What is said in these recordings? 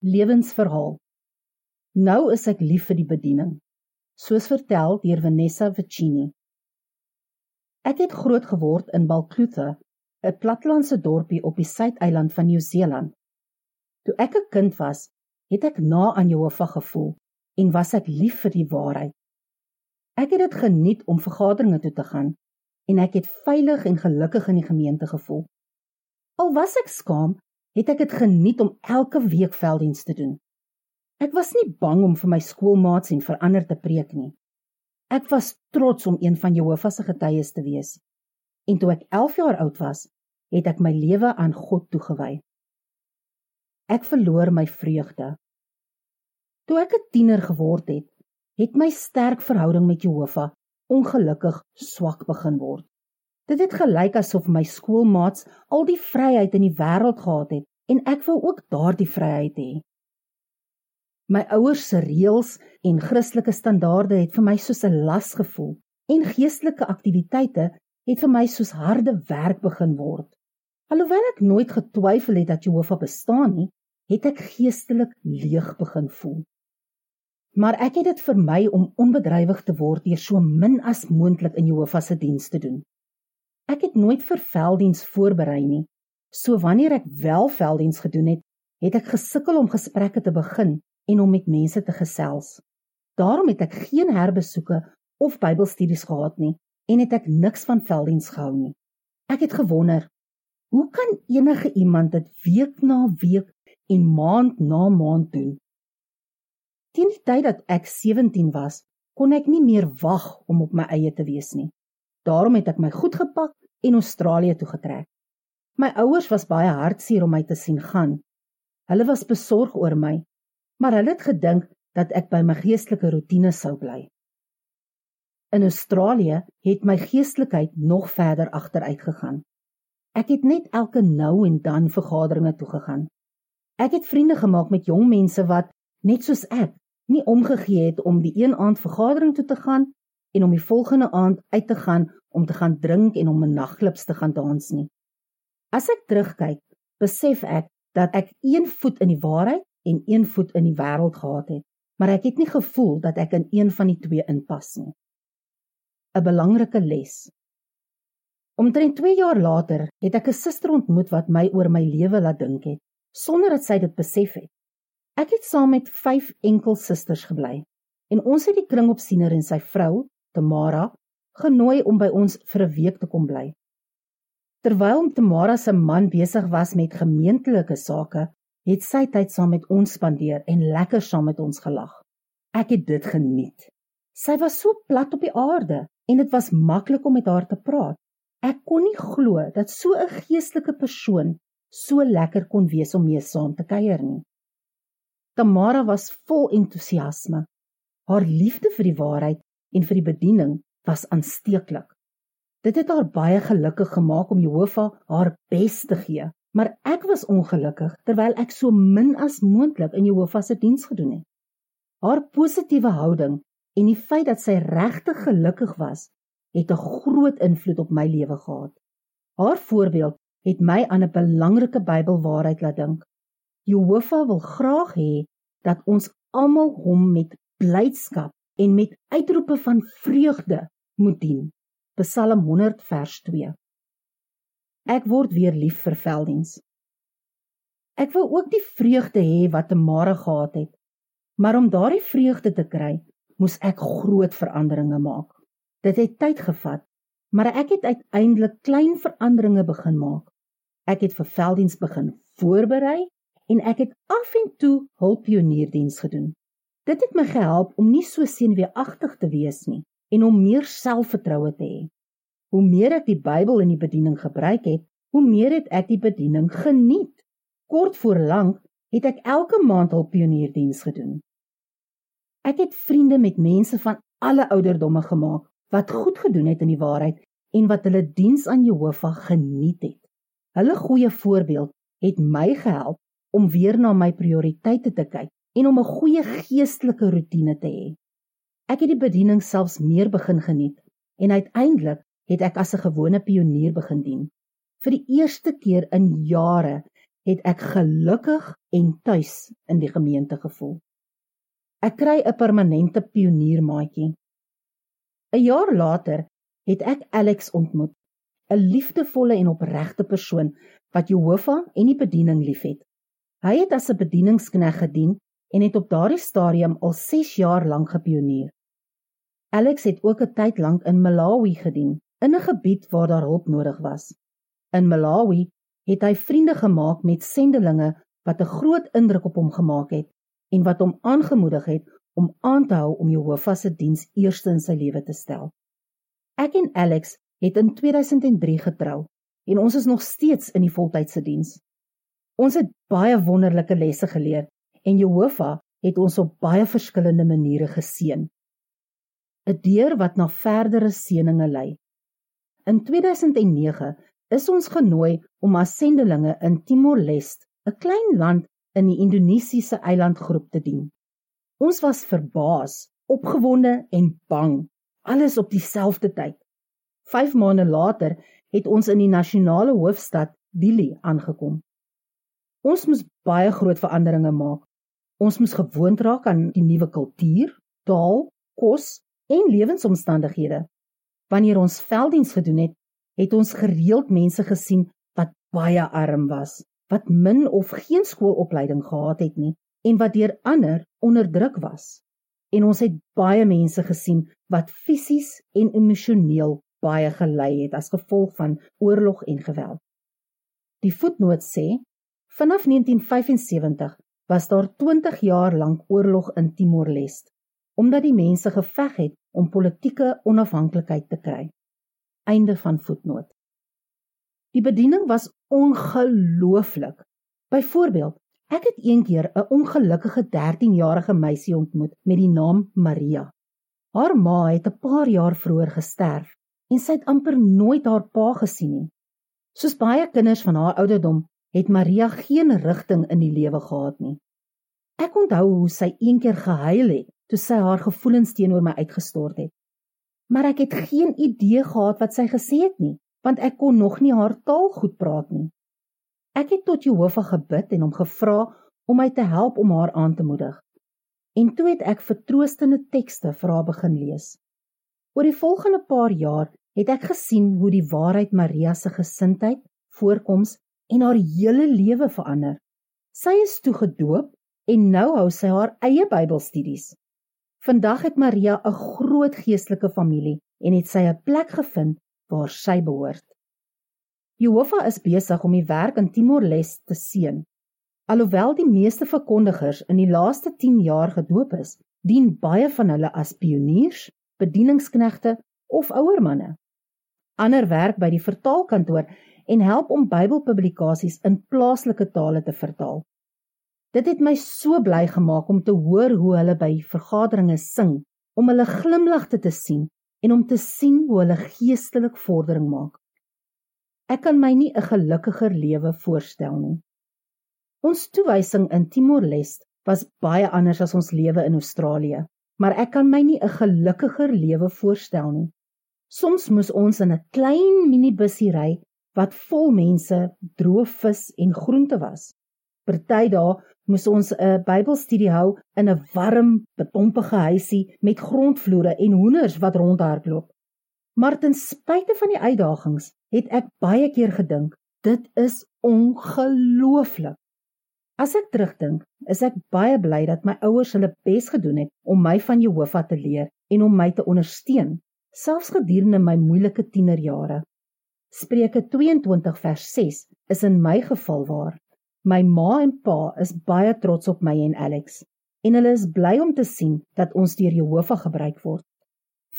Lewensverhaal. Nou is ek lief vir die bediening, soos vertel deur Vanessa Vicini. Ek het groot geword in Balclutha, 'n platlandse dorpie op die suideiland van Nieu-Seeland. Toe ek 'n kind was, het ek na aan Jehovah gevoel en was ek lief vir die waarheid. Ek het dit geniet om vergaderinge toe te gaan en ek het veilig en gelukkig in die gemeente gevoel. Al was ek skaam het ek dit geniet om elke week velddiens te doen. Ek was nie bang om vir my skoolmaats en vir ander te preek nie. Ek was trots om een van Jehovah se getuies te wees. En toe ek 11 jaar oud was, het ek my lewe aan God toegewy. Ek verloor my vreugde. Toe ek 'n tiener geword het, het my sterk verhouding met Jehovah ongelukkig swak begin word. Dit het gelyk asof my skoolmaats al die vryheid in die wêreld gehad het en ek wou ook daardie vryheid hê. My ouers se reëls en Christelike standaarde het vir my soos 'n las gevoel en geestelike aktiwiteite het vir my soos harde werk begin word. Alhoewel ek nooit getwyfel het dat Jehovah bestaan nie, het ek geestelik leeg begin voel. Maar ek het dit vir my om onbedrywig te word deur so min as moontlik in Jehovah se diens te doen. Ek het nooit vir velddiens voorberei nie. So wanneer ek wel velddiens gedoen het, het ek gesukkel om gesprekke te begin en om met mense te gesels. Daarom het ek geen herbesoeke of Bybelstudies gehad nie en het ek niks van velddiens gehou nie. Ek het gewonder, hoe kan enige iemand dit week na week en maand na maand doen? Teen die tyd dat ek 17 was, kon ek nie meer wag om op my eie te wees nie. Daarom het ek my goed gepak en Australië toe getrek. My ouers was baie hartseer om my te sien gaan. Hulle was besorg oor my, maar hulle het gedink dat ek by my geestelike rotine sou bly. In Australië het my geestelikheid nog verder agteruit gegaan. Ek het net elke nou en dan vergaderinge toe gegaan. Ek het vriende gemaak met jong mense wat net soos ek nie omgegee het om die een aand vergadering toe te gaan en om die volgende aand uit te gaan om te gaan drink en om 'n nagklubs te gaan dans nie. As ek terugkyk, besef ek dat ek een voet in die waarheid en een voet in die wêreld gehad het, maar ek het nie gevoel dat ek in een van die twee inpas nie. 'n Belangrike les. Omtrent 2 jaar later het ek 'n suster ontmoet wat my oor my lewe laat dink het, sonder dat sy dit besef het. Ek het saam met 5 enkel susters gebly en ons het die kringopsiener en sy vrou, Tamara, genooi om by ons vir 'n week te kom bly. Terwyl Tamara se man besig was met gemeentelike sake, het sy tyd saam met ons spandeer en lekker saam met ons gelag. Ek het dit geniet. Sy was so plat op die aarde en dit was maklik om met haar te praat. Ek kon nie glo dat so 'n geestelike persoon so lekker kon wees om mee saam te kuier nie. Tamara was vol entoesiasme. Haar liefde vir die waarheid en vir die bediening was aansteeklik. Dit het haar baie gelukkig gemaak om Jehovah haar bes te gee, maar ek was ongelukkig terwyl ek so min as moontlik in Jehovah se diens gedoen het. Haar positiewe houding en die feit dat sy regtig gelukkig was, het 'n groot invloed op my lewe gehad. Haar voorbeeld het my aan 'n belangrike Bybelwaarheid laat dink. Jehovah wil graag hê dat ons almal hom met blydskap en met uitroepe van vreugde moet dien. Psalm 100 vers 2. Ek word weer lief vir velddiens. Ek wou ook die vreugde hê wat Tamara gehad het. Maar om daardie vreugde te kry, moes ek groot veranderinge maak. Dit het tyd gevat, maar ek het uiteindelik klein veranderinge begin maak. Ek het vir velddiens begin voorberei en ek het af en toe hulpionierdiens gedoen. Dit het my gehelp om nie so senuweeagtig te wees nie en om meer selfvertroue te hê. Hoe meer ek die Bybel in die bediening gebruik het, hoe meer het ek die bediening geniet. Kort voor lank het ek elke maand al pionierdiens gedoen. Ek het vriende met mense van alle ouderdomme gemaak wat goed gedoen het in die waarheid en wat hulle diens aan Jehovah geniet het. Hulle goeie voorbeeld het my gehelp om weer na my prioriteite te kyk en om 'n goeie geestelike rotine te hê. Ek het die bediening selfs meer begin geniet en uiteindelik het ek as 'n gewone pionier begin dien. Vir die eerste keer in jare het ek gelukkig en tuis in die gemeente gevoel. Ek kry 'n permanente pioniermaatjie. 'n Jaar later het ek Alex ontmoet, 'n liefdevolle en opregte persoon wat Jehovah en die bediening liefhet. Hy het as 'n bedieningskneg gedien en het op daardie stadium al 6 jaar lank gepionier. Alex het ook 'n tyd lank in Malawi gedien, in 'n gebied waar daar hulp nodig was. In Malawi het hy vriende gemaak met sendelinge wat 'n groot indruk op hom gemaak het en wat hom aangemoedig het om aan te hou om Jehovah se diens eerste in sy lewe te stel. Ek en Alex het in 2003 getrou en ons is nog steeds in die voltydse diens. Ons het baie wonderlike lesse geleer en Jehovah het ons op baie verskillende maniere geseën. 'n Deur wat na verdere seëninge lei. In 2009 is ons genooi om as sendelinge in Timor-Leste, 'n klein land in die Indonesiese eilandgroep te dien. Ons was verbaas, opgewonde en bang, alles op dieselfde tyd. 5 maande later het ons in die nasionale hoofstad Dili aangekom. Ons moes baie groot veranderinge maak. Ons moes gewoond raak aan die nuwe kultuur, taal, kos en lewensomstandighede. Wanneer ons velddiens gedoen het, het ons gereeld mense gesien wat baie arm was, wat min of geen skoolopleiding gehad het nie en wat deur ander onderdruk was. En ons het baie mense gesien wat fisies en emosioneel baie gelei het as gevolg van oorlog en geweld. Die voetnoot sê vanaf 1975 was daar 20 jaar lank oorlog in Timor-Leste omdat die mense geveg het om politieke onafhanklikheid te kry. Einde van voetnoot. Die bediening was ongelooflik. Byvoorbeeld, ek het eendag 'n ongelukkige 13-jarige meisie ontmoet met die naam Maria. Haar ma het 'n paar jaar vroeër gesterf en sy het amper nooit haar pa gesien nie. Soos baie kinders van haar ouderdom het Maria geen rigting in die lewe gehad nie. Ek onthou hoe sy eendag gehuil het toe sy haar gevoelens teenoor my uitgestort het. Maar ek het geen idee gehad wat sy gesê het nie, want ek kon nog nie haar taal goed praat nie. Ek het tot Jehovah gebid en hom gevra om my te help om haar aan te moedig. En toe het ek vertroostende tekste vir haar begin lees. Oor die volgende paar jaar het ek gesien hoe die waarheid Maria se gesindheid, voorkoms en haar hele lewe verander. Sy is toe gedoop en nou hou sy haar eie Bybelstudies. Vandag het Maria 'n groot geestelike familie en het sy 'n plek gevind waar sy behoort. Jehovah is besig om die werk in Timor-Leste te seën. Alhoewel die meeste verkondigers in die laaste 10 jaar gedoop is, dien baie van hulle as pioniers, bedieningsknegte of ouer manne ander werk by die vertaalkantoor en help om Bybelpublikasies in plaaslike tale te vertaal. Dit het my so bly gemaak om te hoor hoe hulle by vergaderings sing, om hulle glimlagte te sien en om te sien hoe hulle geestelik vordering maak. Ek kan my nie 'n gelukkiger lewe voorstel nie. Ons toewysing in Timor-Leste was baie anders as ons lewe in Australië, maar ek kan my nie 'n gelukkiger lewe voorstel nie. Soms moes ons in 'n klein minibusie ry wat vol mense, droë vis en groente was. Party dae moes ons 'n Bybelstudie hou in 'n warm, betompige huisie met grondvloere en hoenders wat rondhardloop. Maar ten spyte van die uitdagings, het ek baie keer gedink, dit is ongelooflik. As ek terugdink, is ek baie bly dat my ouers hulle bes gedoen het om my van Jehovah te leer en om my te ondersteun selfs gedurende my moeilike tienerjare. Spreuke 22 vers 6 is in my geval waar. My ma en pa is baie trots op my en Alex en hulle is bly om te sien dat ons deur Jehovah gebruik word.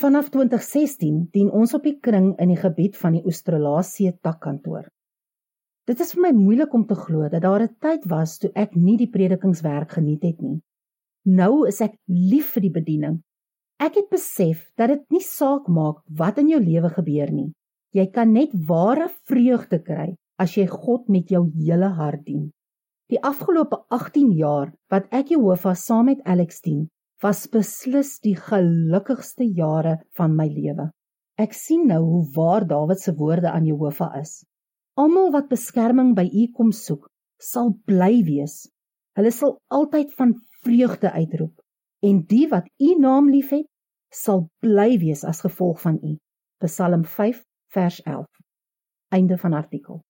Vanaf 2016 dien ons op die kring in die gebied van die Australasie takkantoor. Dit is vir my moeilik om te glo dat daar 'n tyd was toe ek nie die predikingswerk geniet het nie. Nou is ek lief vir die bediening Ek het besef dat dit nie saak maak wat in jou lewe gebeur nie. Jy kan net ware vreugde kry as jy God met jou hele hart dien. Die afgelope 18 jaar wat ek Jehovah saam met Alex dien, was beslis die gelukkigste jare van my lewe. Ek sien nou hoe waar Dawid se woorde aan Jehovah is. Almal wat beskerming by U kom soek, sal bly wees. Hulle sal altyd van vreugde uitroep en die wat u naam liefhet, sal bly wees as gevolg van u. Psalm 5 vers 11. Einde van artikel.